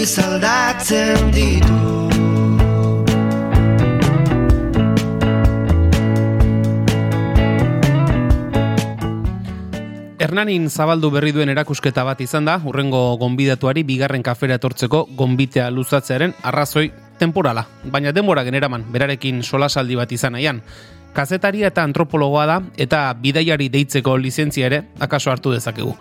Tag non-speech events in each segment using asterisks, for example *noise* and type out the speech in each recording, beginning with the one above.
guztiz aldatzen ditu Hernanin zabaldu berri duen erakusketa bat izan da, urrengo gonbidatuari bigarren kafera etortzeko gonbitea luzatzearen arrazoi temporala. Baina denbora generaman, berarekin solasaldi bat izan nahian. Kazetaria eta antropologoa da, eta bidaiari deitzeko lizentzia ere, akaso hartu dezakegu.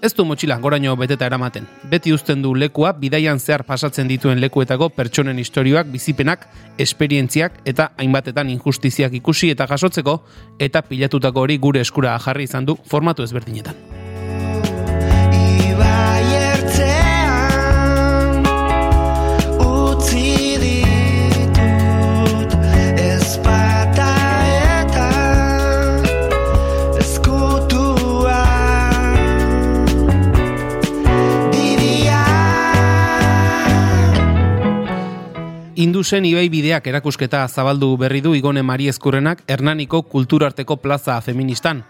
Ez du motxila goraino beteta eramaten. Beti uzten du lekua bidaian zehar pasatzen dituen lekuetako pertsonen istorioak, bizipenak, esperientziak eta hainbatetan injustiziak ikusi eta jasotzeko eta pilatutako hori gure eskura jarri izan du formatu ezberdinetan. Indusen ibai bideak erakusketa zabaldu berri du Igone Mariezkurrenak Hernaniko kulturarteko plaza feministan.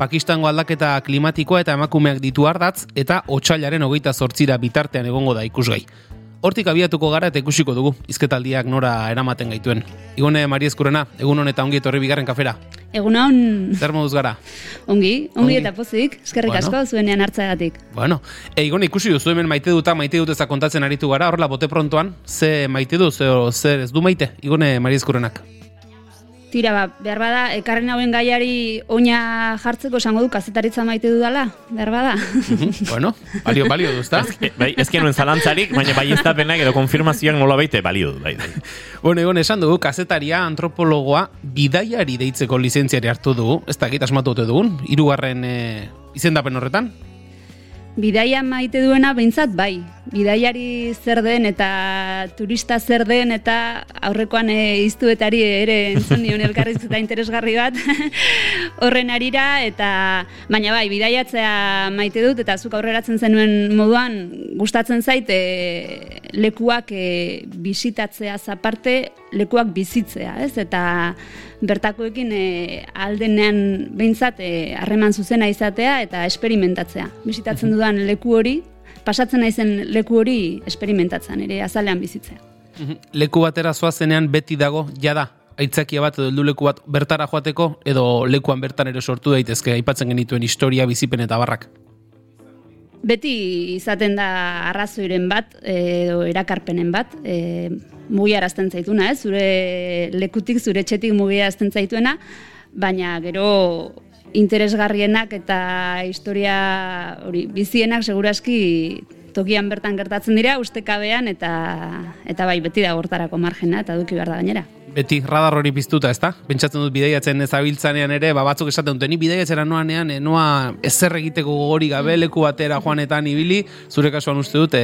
Pakistango aldaketa klimatikoa eta emakumeak ditu ardatz eta otsailaren hogeita zortzira bitartean egongo da ikusgai. Hortik abiatuko gara eta ikusiko dugu, izketaldiak nora eramaten gaituen. Igone Mariezkurrena, egun honetan ongi etorri bigarren kafera. Egun hon, Zer moduz gara? ongi, ongi, Ongi. eta pozik, eskerrik Bueno. asko zuenean hartzagatik. Bueno, e, Igone ikusi duzu hemen maite duta, maite dut kontatzen aritu gara, horrela bote prontoan, ze maite du, ze, zer ez du maite, Igone Mariezkurrenak. Tira, ba, behar bada, ekarren hauen gaiari oina jartzeko esango du kazetaritza maite dudala, behar bada. *laughs* bueno, balio, balio du, ezta? Bai, ez genuen zalantzarik, baina bai iztapenak edo konfirmazioak nola baite balio du. Bai, bai. Bueno, egon esan dugu, kazetaria, antropologoa, bidaiari deitzeko lizentziari hartu dugu, ez da, asmatu ote dugun, hirugarren e, izendapen horretan. Bidaia maite duena behintzat bai. Bidaiari zer den eta turista zer den eta aurrekoan e, iztuetari ere entzun nion elkarrizketa *laughs* interesgarri bat *laughs* horren arira eta baina bai, bidaiatzea maite dut eta zuk aurreratzen zenuen moduan gustatzen zait e, lekuak e, bisitatzea aparte lekuak bizitzea, ez? Eta bertakoekin e, aldenean behintzat e, harreman zuzena izatea eta esperimentatzea. Bisitatzen dudan leku hori, pasatzen naizen leku hori esperimentatzen, ere azalean bizitzea. Leku batera zoazenean beti dago, jada, aitzakia bat edo heldu leku bat bertara joateko, edo lekuan bertan ere sortu daitezke, aipatzen genituen historia, bizipen eta barrak. Beti izaten da arrazoiren bat, edo erakarpenen bat, e, mugiarazten zaituna, ez? Zure lekutik, zure etxetik mugiarazten zaituena, baina gero interesgarrienak eta historia hori bizienak seguraski tokian bertan gertatzen dira ustekabean eta eta bai beti da hortarako margena eta duki behar da gainera. Beti radar hori piztuta, ezta? Pentsatzen dut bidaiatzen ezabiltzanean ere, ba batzuk esaten dute, ni bidaiatzera noanean, e, noa ezer egiteko gogori gabe leku batera joanetan ibili, zure kasuan uste dute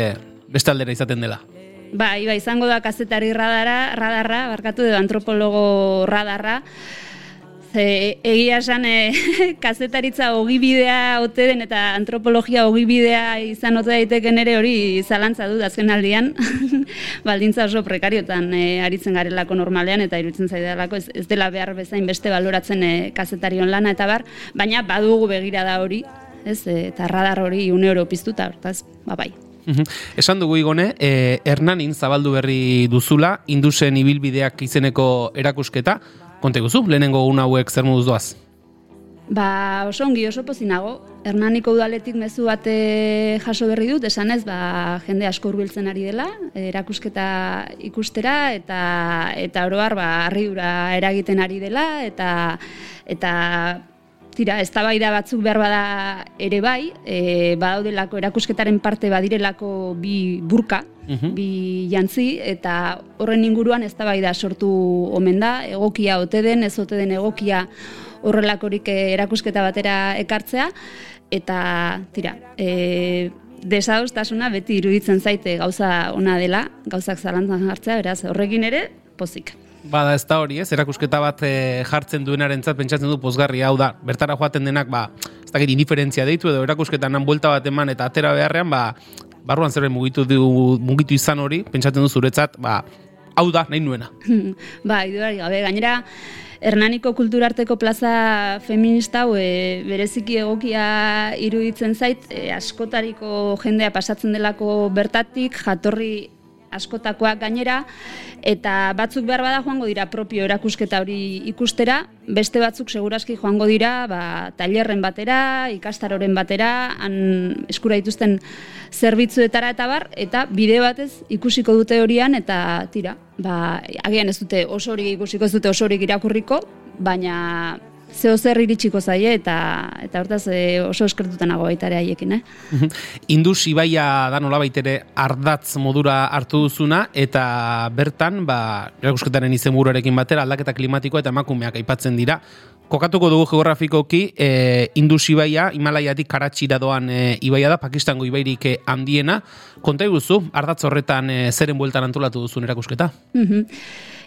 beste aldera izaten dela. Bai, bai, izango da kazetari radara, radarra, barkatu edo antropologo radarra. Ze, egia esan e, *laughs* kazetaritza ogibidea ote den eta antropologia ogibidea izan ote daiteken ere hori zalantza dut azken aldian. *laughs* Baldintza oso prekariotan e, aritzen garelako normalean eta iruditzen zaidalako ez, ez dela behar bezain beste baloratzen e, kazetarion lana eta bar, baina badugu begira da hori, ez, eta radar hori une euro piztuta, hortaz, ba bai. Esan dugu igone, e, Hernanin zabaldu berri duzula, indusen ibilbideak izeneko erakusketa, konte guzu, lehenengo un hauek zer moduz doaz. Ba, oso ongi oso pozinago. Hernaniko udaletik mezu bat eh, jaso berri dut, esanez, ba, jende asko hurbiltzen ari dela, erakusketa ikustera eta eta oroar ba harriura eragiten ari dela eta eta tira, eztabaida batzuk behar bada ere bai, e, badaudelako erakusketaren parte badirelako bi burka, Mhm. bi jantzi, eta horren inguruan eztabaida sortu omen da, egokia ote den, ez ote den egokia horrelakorik eh, erakusketa batera ekartzea, eta tira, e, desadostasuna beti iruditzen zaite gauza ona dela, gauzak zalantzan jartzea, beraz horrekin ere, pozik. Bada ez da hori, ez, erakusketa bat e, jartzen duenarentzat pentsatzen du pozgarri. Hau da, bertara joaten denak, ba, ez dakit indiferentzia deitu edo erakusketan han buelta bat eman eta atera beharrean, ba, barruan zerbait mugitu, du, mugitu izan hori, pentsatzen du zuretzat, ba, hau da, nahi nuena. *laughs* ba, iduari gabe, gainera, Hernaniko kulturarteko plaza feminista hau e, bereziki egokia iruditzen zait, e, askotariko jendea pasatzen delako bertatik, jatorri askotakoak gainera, eta batzuk behar bada joango dira propio erakusketa hori ikustera, beste batzuk seguraski joango dira ba, tailerren batera, ikastaroren batera, han eskura dituzten zerbitzuetara eta bar, eta bide batez ikusiko dute horian, eta tira, ba, agian ez dute osorik ikusiko ez dute osorik irakurriko, baina zeo zer iritsiko zaie eta eta hortaz e, oso eskertuta nago baita ere haiekin, eh? Indus ibaia da nolabait ere ardatz modura hartu duzuna eta bertan ba erakusketaren izenburuarekin batera aldaketa klimatikoa eta emakumeak aipatzen dira. Kokatuko dugu geografikoki e, Indus ibaia Himalaiatik Karatxira doan e, ibaia da Pakistango ibairik e, handiena. Konta guzu ardatz horretan e, zeren bueltan antolatu duzun erakusketa? Mhm.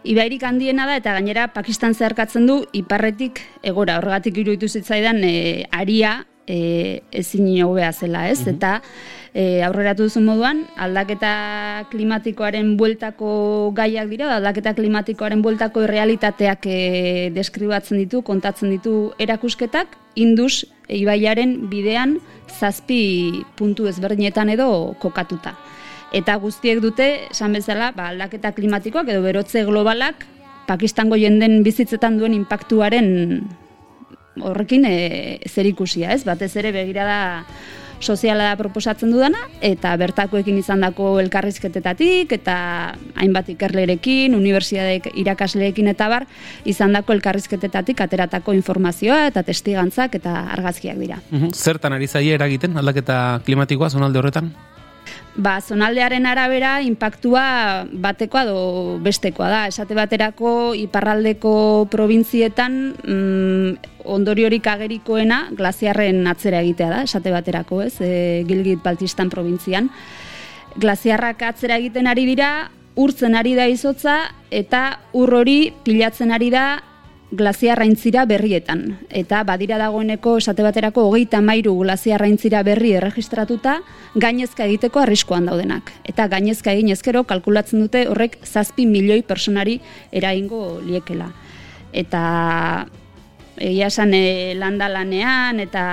Ibairik handiena da eta gainera Pakistan zeharkatzen du iparretik egora. Horregatik iruditu zitzaidan e, aria e, ezin hobea zela, ez? Eta e, aurreratu duzun moduan, aldaketa klimatikoaren bueltako gaiak dira, aldaketa klimatikoaren bueltako realitateak e, deskribatzen ditu, kontatzen ditu erakusketak, indus ibaiaren bidean zazpi puntu ezberdinetan edo kokatuta. Eta guztiek dute, esan bezala, ba, aldaketa klimatikoak edo berotze globalak Pakistango jenden bizitzetan duen impactuaren horrekin e, zer ikusia, ez? Batez ere begirada soziala da proposatzen dudana, eta bertakoekin izandako elkarrizketetatik, eta hainbat ikerlerekin, unibertsiadek irakasleekin eta bar, izandako elkarrizketetatik ateratako informazioa eta testigantzak eta argazkiak dira. Zertan ari zaie eragiten aldaketa klimatikoa zonalde horretan? Ba, zonaldearen arabera impactua batekoa do bestekoa da. Esate baterako iparraldeko provintzietan mm, ondoriorik agerikoena glaziarren atzera egitea da, esate baterako, ez? E, Gilgit Baltistan provintzian. Glaziarrak atzera egiten ari dira, urtzen ari da izotza eta ur hori pilatzen ari da glaziarraintzira berrietan. Eta badira dagoeneko esate baterako hogeita mairu glaziarraintzira berri erregistratuta gainezka egiteko arriskoan daudenak. Eta gainezka egin ezkero kalkulatzen dute horrek zazpi milioi personari eraingo liekela. Eta egia esan e, landa lanean eta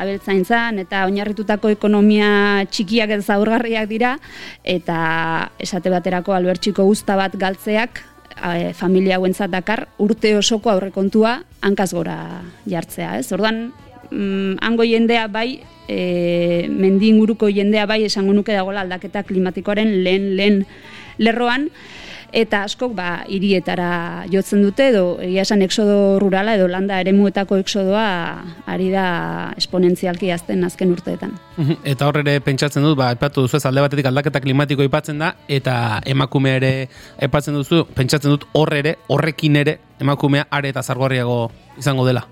abeltzaintzan eta oinarritutako ekonomia txikiak eta zaurgarriak dira eta esate baterako albertxiko guzta bat galtzeak e, familia hauentzat dakar urte osoko aurrekontua hankaz gora jartzea, ez? Ordan mm, hango jendea bai e, mendi inguruko jendea bai esango nuke dagoela aldaketa klimatikoaren lehen lehen lerroan eta askok ba hirietara jotzen dute edo egia esan exodo rurala edo landa eremuetako exodoa ari da esponentzialki azten azken urteetan. Eta hor ere pentsatzen dut, ba, aipatu duzu ez alde batetik aldaketa klimatiko aipatzen da, eta emakume ere aipatzen duzu, pentsatzen dut hor ere, horrekin ere, emakumea are eta zargorriago izango dela.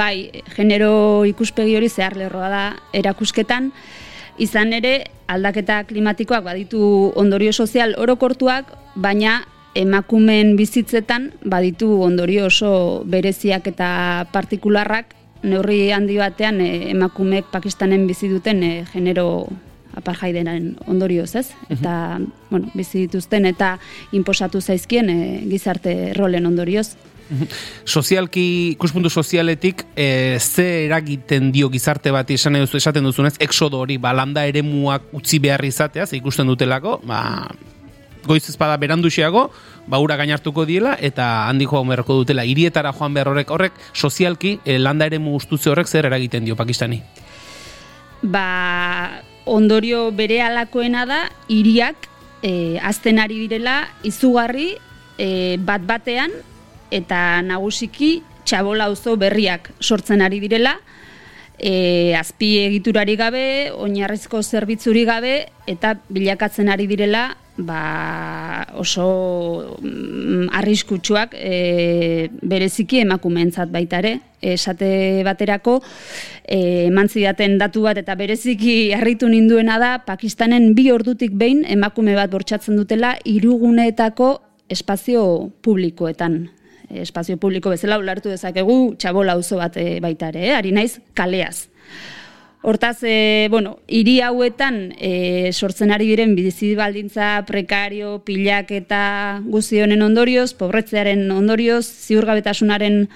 bai, genero ikuspegi hori zehar lerroa da erakusketan, izan ere aldaketa klimatikoak baditu ondorio sozial orokortuak, baina emakumen bizitzetan baditu ondorio oso bereziak eta partikularrak neurri handi batean e, emakumeek Pakistanen bizi duten e, genero apartheidenen ondorioz, ez? Eta, bueno, bizi dituzten eta inposatu zaizkien e, gizarte rolen ondorioz. Sozialki, ikuspuntu sozialetik, e, ze eragiten dio gizarte bat esan duzu, esaten duzunez, exodo hori, ba, landa eremuak utzi behar izatea, ze ikusten dutelako, ba, goiz ezpada beranduxeago, ba, ura gainartuko diela, eta handi joan beharko dutela, hirietara joan behar horrek, horrek, sozialki, e, landa eremu ustutze horrek zer eragiten dio Pakistani? Ba, ondorio bere alakoena da, hiriak e, azten ari direla, izugarri, e, bat batean, eta nagusiki txabola auzo berriak sortzen ari direla, e, azpi egiturari gabe, oinarrizko zerbitzuri gabe, eta bilakatzen ari direla ba, oso mm, arriskutsuak e, bereziki emakumeentzat baita ere. Esate baterako, e, eman zidaten datu bat eta bereziki harritu ninduena da, Pakistanen bi ordutik behin emakume bat bortsatzen dutela iruguneetako espazio publikoetan espazio publiko bezala ulartu dezakegu txabola auzo bat e, baita ere, eh? ari naiz kaleaz. Hortaz, e, bueno, hiri hauetan e, sortzen ari diren bizi baldintza prekario, pilak eta guzti honen ondorioz, pobretzearen ondorioz, ziurgabetasunaren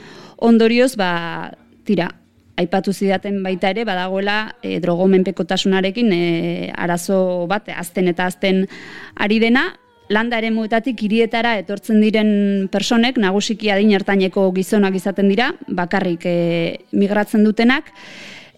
ondorioz, ba, tira, aipatu zidaten baita ere, badagoela e, drogomenpekotasunarekin e, arazo bat, azten eta azten ari dena, landa ere muetatik hirietara etortzen diren personek, nagusiki adin hartaineko gizonak izaten dira, bakarrik e, migratzen dutenak,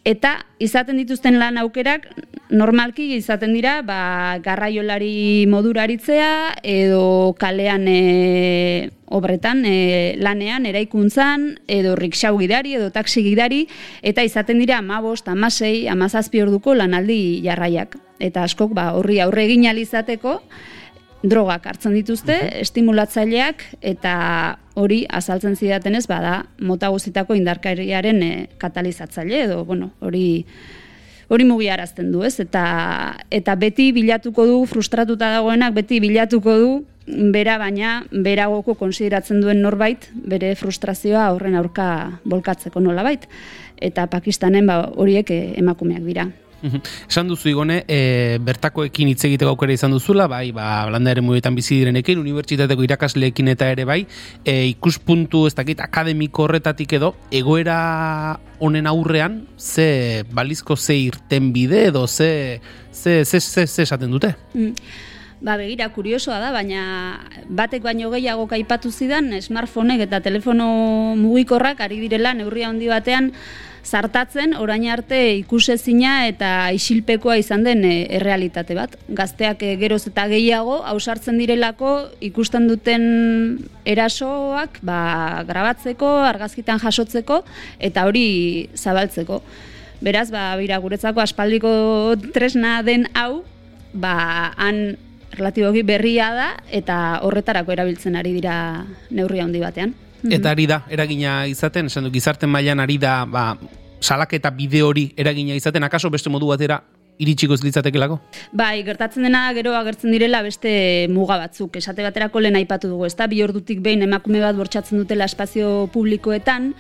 eta izaten dituzten lan aukerak normalki izaten dira ba, garraiolari moduraritzea edo kalean e, obretan e, lanean eraikuntzan edo riksau gidari edo taksi gidari eta izaten dira amabost, amasei, amazazpi orduko lanaldi jarraiak. Eta askok ba, horri aurre egin izateko drogak hartzen dituzte, estimulatzaileak, eta hori azaltzen zidatenez, bada, mota guztitako indarkariaren e, katalizatzaile, edo, bueno, hori hori mugiarazten du, ez? Eta, eta beti bilatuko du, frustratuta dagoenak, beti bilatuko du, bera baina, beragoko konsideratzen duen norbait, bere frustrazioa horren aurka bolkatzeko nolabait. Eta Pakistanen ba, horiek eh, emakumeak dira. Mhm. Esan duzu igone, e, bertakoekin hitz egiteko aukera izan duzula, bai, ba, landa ere muetan bizi direnekin, unibertsitateko irakasleekin eta ere bai, e, ikuspuntu, ez dakit, akademiko horretatik edo, egoera honen aurrean, ze balizko ze irten bide edo ze, ze, ze, ze, ze esaten dute? Mm. Ba, begira, kuriosoa da, baina batek baino gehiago kaipatu zidan, smartphoneek eta telefono mugikorrak ari direla neurria handi batean, zartatzen orain arte ikusezina eta isilpekoa izan den e, errealitate bat. Gazteak e, geroz eta gehiago ausartzen direlako ikusten duten erasoak ba, grabatzeko, argazkitan jasotzeko eta hori zabaltzeko. Beraz, ba, bira, guretzako aspaldiko tresna den hau, ba, han relatiboki berria da eta horretarako erabiltzen ari dira neurria handi batean. Eta ari da, eragina izaten, esan du, gizarte mailan ari da, ba, salaketa bide hori eragina izaten, akaso beste modu batera iritsiko ez litzatekelako? Bai, gertatzen dena gero agertzen direla beste muga batzuk. Esate baterako lehen aipatu dugu, ezta? Bi ordutik behin emakume bat bortsatzen dutela espazio publikoetan,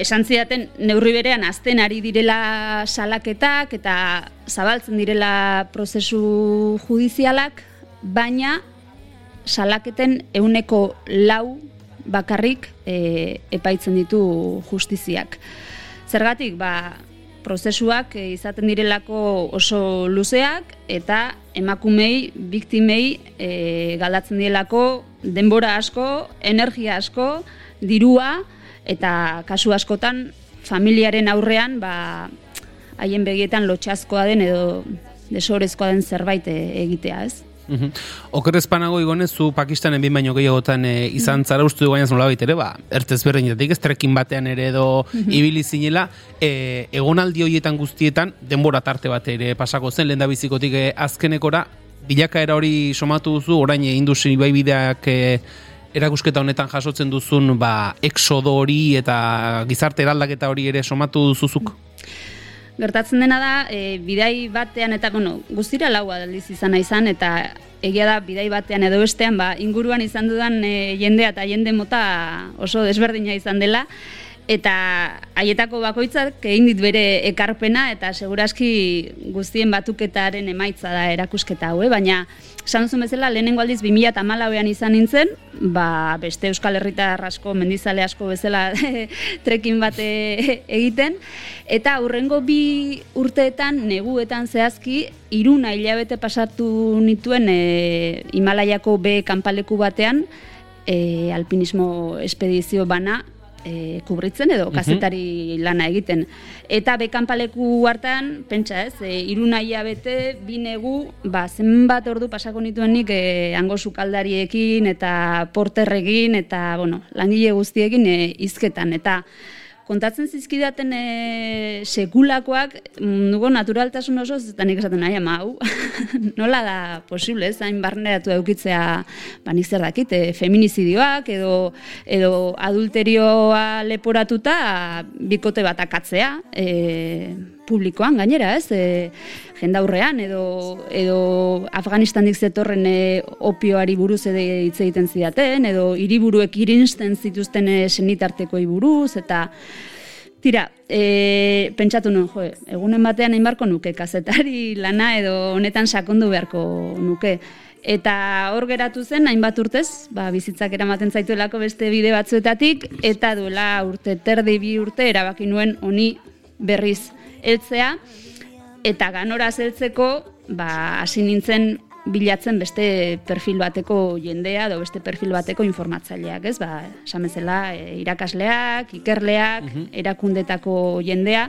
esan zidaten neurri berean azten ari direla salaketak eta zabaltzen direla prozesu judizialak, baina salaketen euneko lau bakarrik e, epaitzen ditu justiziak. Zergatik, ba, prozesuak eh, izaten direlako oso luzeak eta emakumei, biktimei e, galdatzen direlako denbora asko, energia asko, dirua eta kasu askotan familiaren aurrean ba, haien begietan lotxazkoa den edo desorezkoa den zerbait eh, egitea, ez? Oker ezpanago igone, zu Pakistanen bin baino gehiagotan e, izan zara ustu du nola ere, ba, ertez berdinatik, ez trekin batean ere edo ibili zinela, e, egonaldi horietan guztietan, denbora tarte bat ere pasako zen, lehen da bizikotik e, azkenekora, bilakaera hori somatu duzu, orain e, industri bai bideak e, erakusketa honetan jasotzen duzun, ba, exodo hori eta gizarte eraldaketa hori ere somatu duzuzuk? Gertatzen dena da, e, bidai batean eta, bueno, guztira lau aldiz izan izan, eta egia da, bidai batean edo bestean, ba, inguruan izan dudan e, jendea eta jende mota oso desberdina izan dela, eta haietako bakoitzak egin dit bere ekarpena, eta seguraski guztien batuketaren emaitza da erakusketa hau, eh? baina Duzun bezala, lehenengo aldiz 2008an izan nintzen, ba, beste Euskal Herritar asko, mendizale asko bezala *laughs* trekin bate egiten, eta hurrengo bi urteetan, neguetan zehazki, iruna hilabete pasatu nituen e, Himalaiako B kanpaleku batean, e, alpinismo espedizio bana, e, kubritzen edo kazetari lana egiten. Eta bekanpaleku hartan, pentsa ez, e, irunaia bete, binegu, ba, zenbat ordu pasako nituen nik e, hango sukaldariekin eta porterrekin eta, bueno, langile guztiekin e, izketan. Eta kontatzen zizkidaten e, sekulakoak, nugo naturaltasun oso, eta nik esaten nahi, ama, hau, *laughs* nola da posible, ez, hain barneratu eukitzea, ba, nik zer dakit, e, feminizidioak, edo, edo adulterioa leporatuta, bikote bat akatzea, e, publikoan gainera, ez? E, jendaurrean edo edo Afganistanik zetorren e, opioari buruz ere hitz egiten zidaten edo hiriburuek irinsten zituzten e, senitartekoei buruz eta Tira, e, pentsatu nuen, jo, egunen batean egin beharko nuke, kazetari lana edo honetan sakondu beharko nuke. Eta hor geratu zen, hainbat urtez, ba, bizitzak eramaten zaituelako beste bide batzuetatik, eta duela urte terdi bi urte erabaki nuen honi berriz heltzea, eta ganora heltzeko, ba, hasi nintzen bilatzen beste perfil bateko jendea edo beste perfil bateko informatzaileak, ez? Ba, esan bezala, e, irakasleak, ikerleak, erakundetako jendea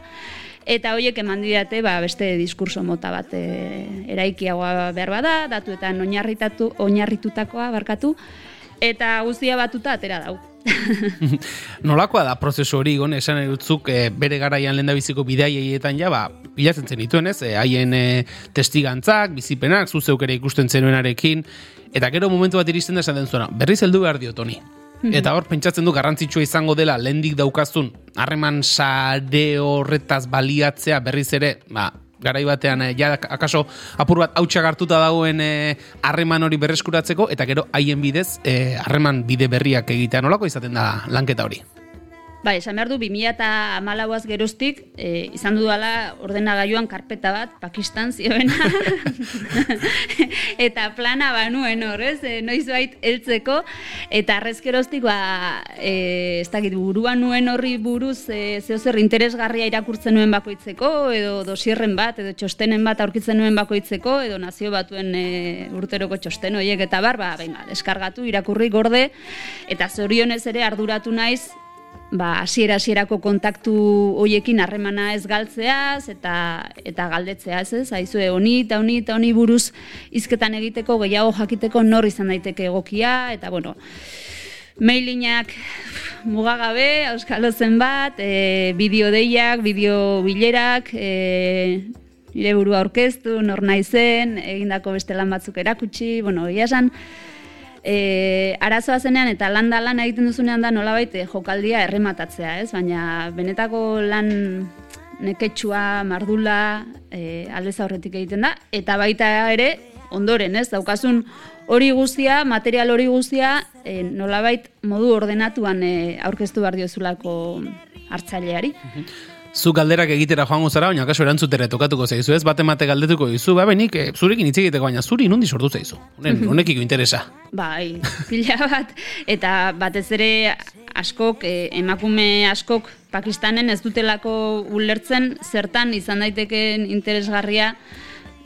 eta hoiek eman didate ba, beste diskurso mota bat e, eraikiagoa behar bada, datuetan oinarritatu oinarritutakoa barkatu eta guztia batuta atera dau. *laughs* Nolakoa da prozesu hori gon esan erutzuk e, bere garaian lenda biziko bidaiaietan ja ba bilatzen zen dituen ez? E, haien e, testigantzak bizipenak zu zeuk ere ikusten zenuenarekin. Eta gero momentu bat iristen da esan den zuena berriz heldu behar diot honi Eta hor pentsatzen du garrantzitsua izango dela lendik daukazun harreman sare horretaz baliatzea berriz ere, ba, garai batean eh, ja akaso apur bat hautsak hartuta dagoen eh, harreman hori berreskuratzeko eta gero haien bidez eh, harreman bide berriak egitea nolako izaten da lanketa hori. Bai, esan behar du, 2008az geroztik, e, izan dudala ordenagailuan karpeta bat, Pakistan zioena, *laughs* eta plana banuen hor, ez, e, noiz bait heltzeko, eta arrezkeroztik, ba, e, ez dakit, buruan nuen horri buruz, e, zeo zer interesgarria irakurtzen nuen bakoitzeko, edo dosierren bat, edo txostenen bat aurkitzen nuen bakoitzeko, edo nazio batuen e, urteroko txosten horiek eta bar, ba, venga, deskargatu, irakurri gorde, eta zorionez ere arduratu naiz, ba hasiera hasierako kontaktu hoiekin harremana ez galtzeaz eta eta galdetzeaz, ez? Aizue honi eta honi eta honi buruz hizketan egiteko gehiago jakiteko nor izan daiteke egokia eta bueno, mailinak mugagabe, euskalo zenbat, e, bideo deiak, bideo bilerak, e, nire burua aurkeztu, nor naizen, egindako beste lan batzuk erakutsi, bueno, egia esan, e, arazoa zenean eta landa lan egiten duzunean da nolabait eh, jokaldia errematatzea, ez? Baina benetako lan neketsua, mardula, e, aldez aurretik egiten da, eta baita ere ondoren, ez? Daukazun hori guztia, material hori guztia, e, nolabait modu ordenatuan e, aurkeztu behar diozulako hartzaileari. Zu galderak egitera joango zara, baina kaso erantzutera tokatuko zaizu, ez? Bate mate galdetuko dizu, ba benik, e, zurekin hitz egiteko, baina zuri nundi sortu zaizu. Honen, honekiko interesa. Bai, *laughs* pila bat, eta batez ere askok, eh, emakume askok Pakistanen ez dutelako ulertzen zertan izan daiteken interesgarria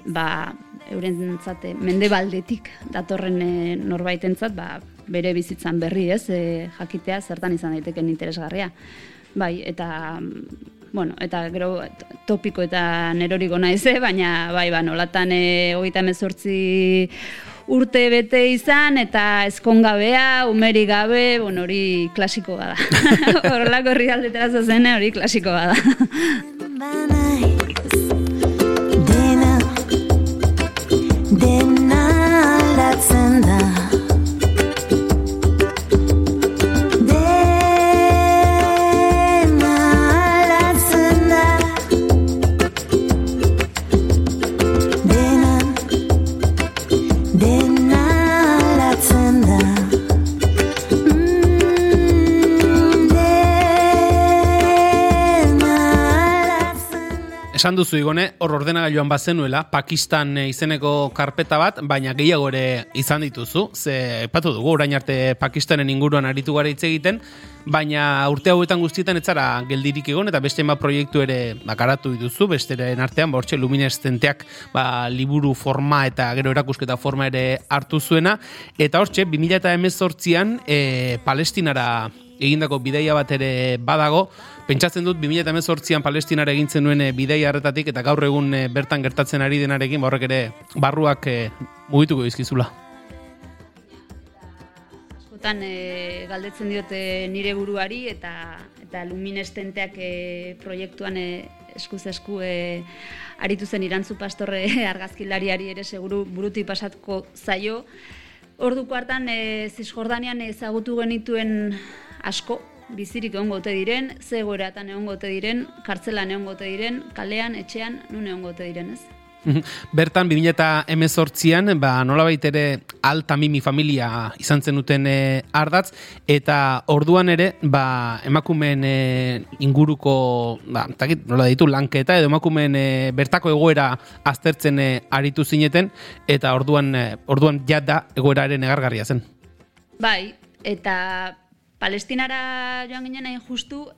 ba, euren zate, mendebaldetik datorren e, norbaitentzat ba, bere bizitzan berri ez, e, jakitea zertan izan daiteken interesgarria. Bai, eta bueno, eta gero topiko eta neroriko naiz, eh? baina bai, ba, nolatan e, hogeita emezortzi urte bete izan eta ezkongabea, umeri gabe, bueno, hori klasiko bada. *laughs* Horrelako herri aldetara zazen, hori klasiko bada. Esan duzu igone, hor ordenagailuan bazenuela, Pakistan eh, izeneko karpeta bat, baina gehiago ere izan dituzu, ze epatu dugu, orain arte Pakistanen inguruan aritu gara hitz egiten, baina urte hauetan guztietan etzara geldirik egon, eta beste bat proiektu ere bakaratu dituzu, besteren artean, ba, hortxe lumineszenteak ba, liburu forma eta gero erakusketa forma ere hartu zuena, eta hortxe, 2018an e, Palestinara egindako bidaia bat ere badago, pentsatzen dut 2018an Palestinara egintzen nuen eh, bidaia harretatik eta gaur egun eh, bertan gertatzen ari denarekin ba horrek ere barruak eh, mugituko dizkizula. Askotan e, galdetzen diote nire buruari eta eta luminestenteak e, proiektuan e, eskuz esku e, aritu zen irantzu pastorre *laughs* argazkilariari ere seguru buruti pasatuko zaio. Orduko hartan e, Zisjordanian ezagutu genituen asko bizirik egongote diren, ze egoeratan egongote diren, kartzelan egongote diren, kalean, etxean, nun egongote diren, ez? *laughs* Bertan, 2018an, ba, nolabait ere alta mimi familia izan zenuten e, ardatz, eta orduan ere, ba, emakumeen e, inguruko, ba, takit, nola ditu, lanketa, edo emakumeen e, bertako egoera aztertzen e, aritu zineten, eta orduan, e, orduan jada egoeraren egargarria zen. Bai, eta Palestinara joan ginen hain justu,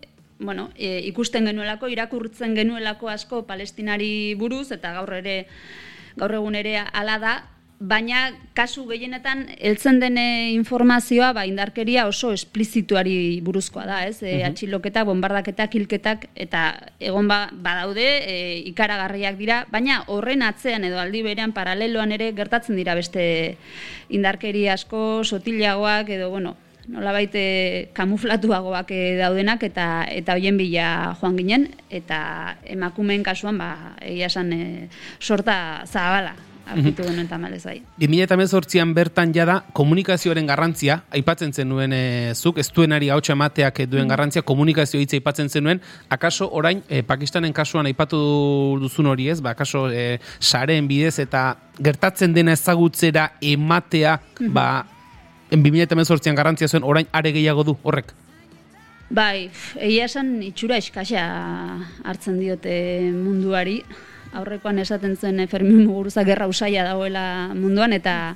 bueno, e, ikusten genuelako, irakurtzen genuelako asko Palestinari buruz, eta gaur ere, gaur egun ere hala da, baina kasu gehienetan heltzen den eh, informazioa ba indarkeria oso esplizituari buruzkoa da, ez? E, atxiloketa, bombardaketak, hilketak eta egon ba, badaude e, ikaragarriak dira, baina horren atzean edo aldi berean paraleloan ere gertatzen dira beste indarkeria asko, sotilagoak edo bueno, nolabait eh, kamuflatuagoak eh, daudenak eta eta hoien bila joan ginen. Eta emakumeen kasuan ba egia esan eh, sorta zabala aurkitu genuen tamalez bai. 2018an bertan jada komunikazioaren garrantzia aipatzen zenuen e, zuk ez duenari hautsa emateak duen garrantzia komunikazio hitza aipatzen zenuen. Akaso orain e, Pakistanen kasuan aipatu duzun hori ez? Ba akaso e, sareen bidez eta gertatzen dena ezagutzera ematea ba en 2018an garrantzia zuen orain are gehiago du horrek Bai, egia esan itxura eskasa hartzen diote munduari. Aurrekoan esaten zen eh, Fermin Muguruza gerra usaia dagoela munduan eta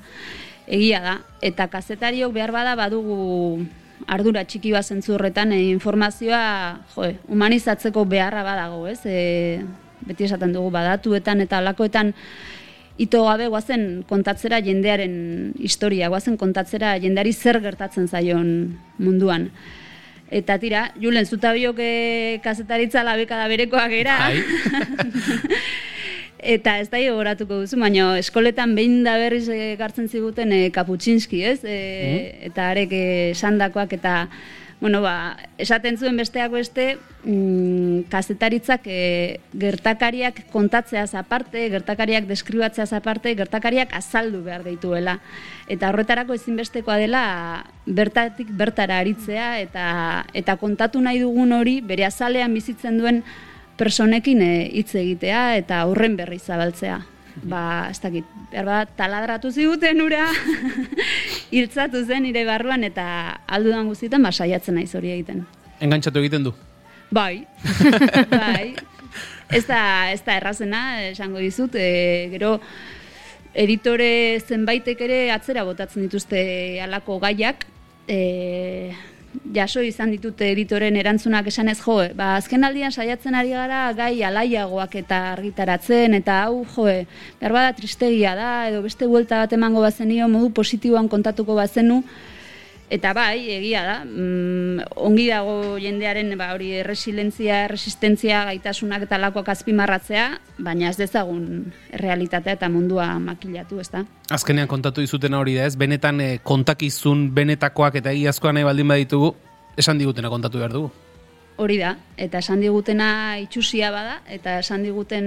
egia da. Eta kazetariok behar bada badugu ardura txiki bat zentzu horretan eh, informazioa jo, humanizatzeko beharra badago, ez? E, beti esaten dugu badatuetan eta alakoetan ito gabe guazen kontatzera jendearen historia, guazen kontatzera jendeari zer gertatzen zaion munduan. Eta tira, Julen, zuta biok e, kazetaritza labekada berekoak gera. *laughs* Eta ez da goratuko duzu, baina eskoletan behin da berriz gartzen ziguten e, Kaputxinski, ez? E, Eta arek sandakoak eta, bueno, ba, esaten zuen besteak beste, mm, kazetaritzak e, gertakariak kontatzeaz aparte, gertakariak deskribatzeaz aparte, gertakariak azaldu behar dituela. Eta horretarako ezinbestekoa dela bertatik bertara aritzea eta, eta kontatu nahi dugun hori bere azalean bizitzen duen personekin e, hitz egitea eta horren berri zabaltzea. Ba, ez dakit, behar bat, taladratu ziguten ura, *laughs* hiltzatu zen nire barruan eta aldudan guztietan ba, saiatzen naiz hori egiten. engantzatu egiten du? Bai, *laughs* bai. Ez da, ez da errazena, esango dizut, e, gero editore zenbaitek ere atzera botatzen dituzte halako gaiak, e, jaso izan ditut editoren erantzunak esanez jo, ba azken aldian saiatzen ari gara gai alaiagoak eta argitaratzen eta hau jo, behar bada tristegia da edo beste buelta bat emango bazenio modu positiboan kontatuko bazenu Eta bai, egia da, mm, ongi dago jendearen ba, hori erresilentzia, resistentzia, gaitasunak eta lakoak azpimarratzea, baina ez dezagun realitatea eta mundua makilatu, ez da? azkenean kontatu dizutena hori da ez benetan e, kontakizun benetakoak eta egiazkoa nahi baldin baditugu esan digutena kontatu behar dugu Hori da, eta esan digutena itxusia bada, eta esan diguten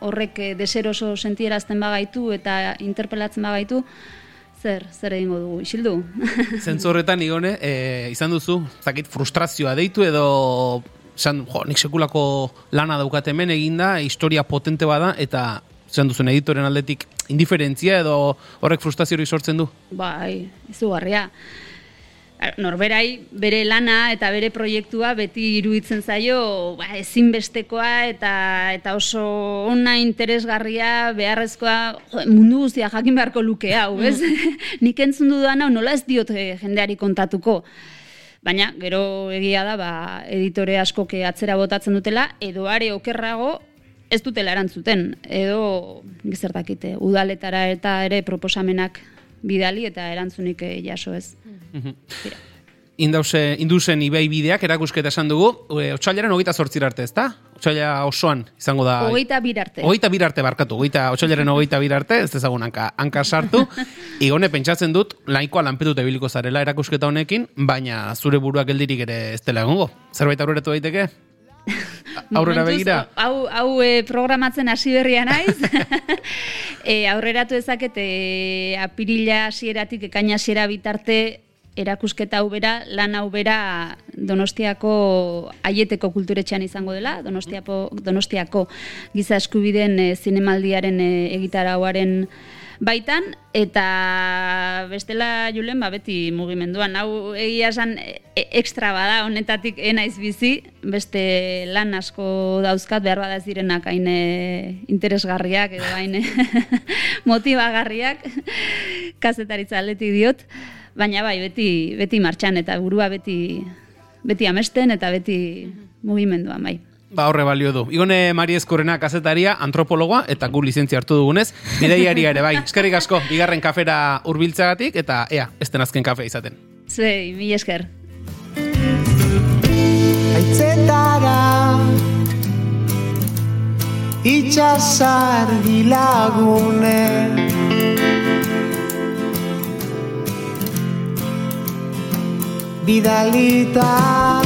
horrek eh, deseroso sentierazten bagaitu eta interpelatzen bagaitu, zer, zer egingo dugu, isildu? *laughs* Zentzu horretan, igone, e, izan duzu, zakit frustrazioa deitu edo esan, jo, nik sekulako lana daukat hemen eginda, historia potente bada, eta izan duzun editoren aldetik indiferentzia edo horrek frustrazio hori sortzen du. bai, izugarria. Norberai bere lana eta bere proiektua beti iruditzen zaio ba, ezinbestekoa eta eta oso ona interesgarria beharrezkoa jo, mundu guztia jakin beharko luke hau, ez? *laughs* Nik entzun dudan hau nola ez diot eh, jendeari kontatuko. Baina, gero egia da, ba, editore askoke atzera botatzen dutela, edo are okerrago, ez dutela erantzuten. Edo, gizertakite, udaletara eta ere proposamenak bidali eta erantzunik eh, jaso ez. Tira. Indause, indusen ibei bideak erakusketa esan dugu, e, otxailaren hogeita zortzira arte, ezta? Otxaila osoan izango da... Hogeita bir arte. Hogeita bir arte barkatu, hogeita, otxailaren hogeita bir arte, ez dezagun hanka, hanka sartu. *laughs* Igone pentsatzen dut, laikoa lanpetuta ibiliko zarela erakusketa honekin, baina zure buruak geldirik ere ez dela egongo. Zerbait aurreratu daiteke? *laughs* Aurrera begira? Hau, hau e, programatzen hasi berria naiz. *laughs* e, aurreratu dezaket e, apirila hasieratik ekaina hasiera bitarte erakusketa hau bera, lan hau bera Donostiako aieteko kulturetxean izango dela, Donostiapo, Donostiako giza eskubideen e, zinemaldiaren e, egitarauaren baitan, eta bestela julen, ba, beti mugimenduan. Hau egia esan e, ekstra bada, honetatik enaiz bizi, beste lan asko dauzkat, behar bada ez direnak hain e, interesgarriak, edo hain *laughs* motibagarriak, kazetaritza aldetik diot, baina bai, beti, beti martxan, eta burua beti, beti amesten, eta beti mugimenduan, bai. Ba, horre balio du. Igone Mari Eskurrena kazetaria, antropologoa, eta gu lizentzia hartu dugunez, bideiari ere bai. Eskerrik asko, bigarren kafera hurbiltzagatik eta ea, ez den azken kafe izaten. Zuei, mi esker. Aitzetara Itxasargi lagune Vidalita.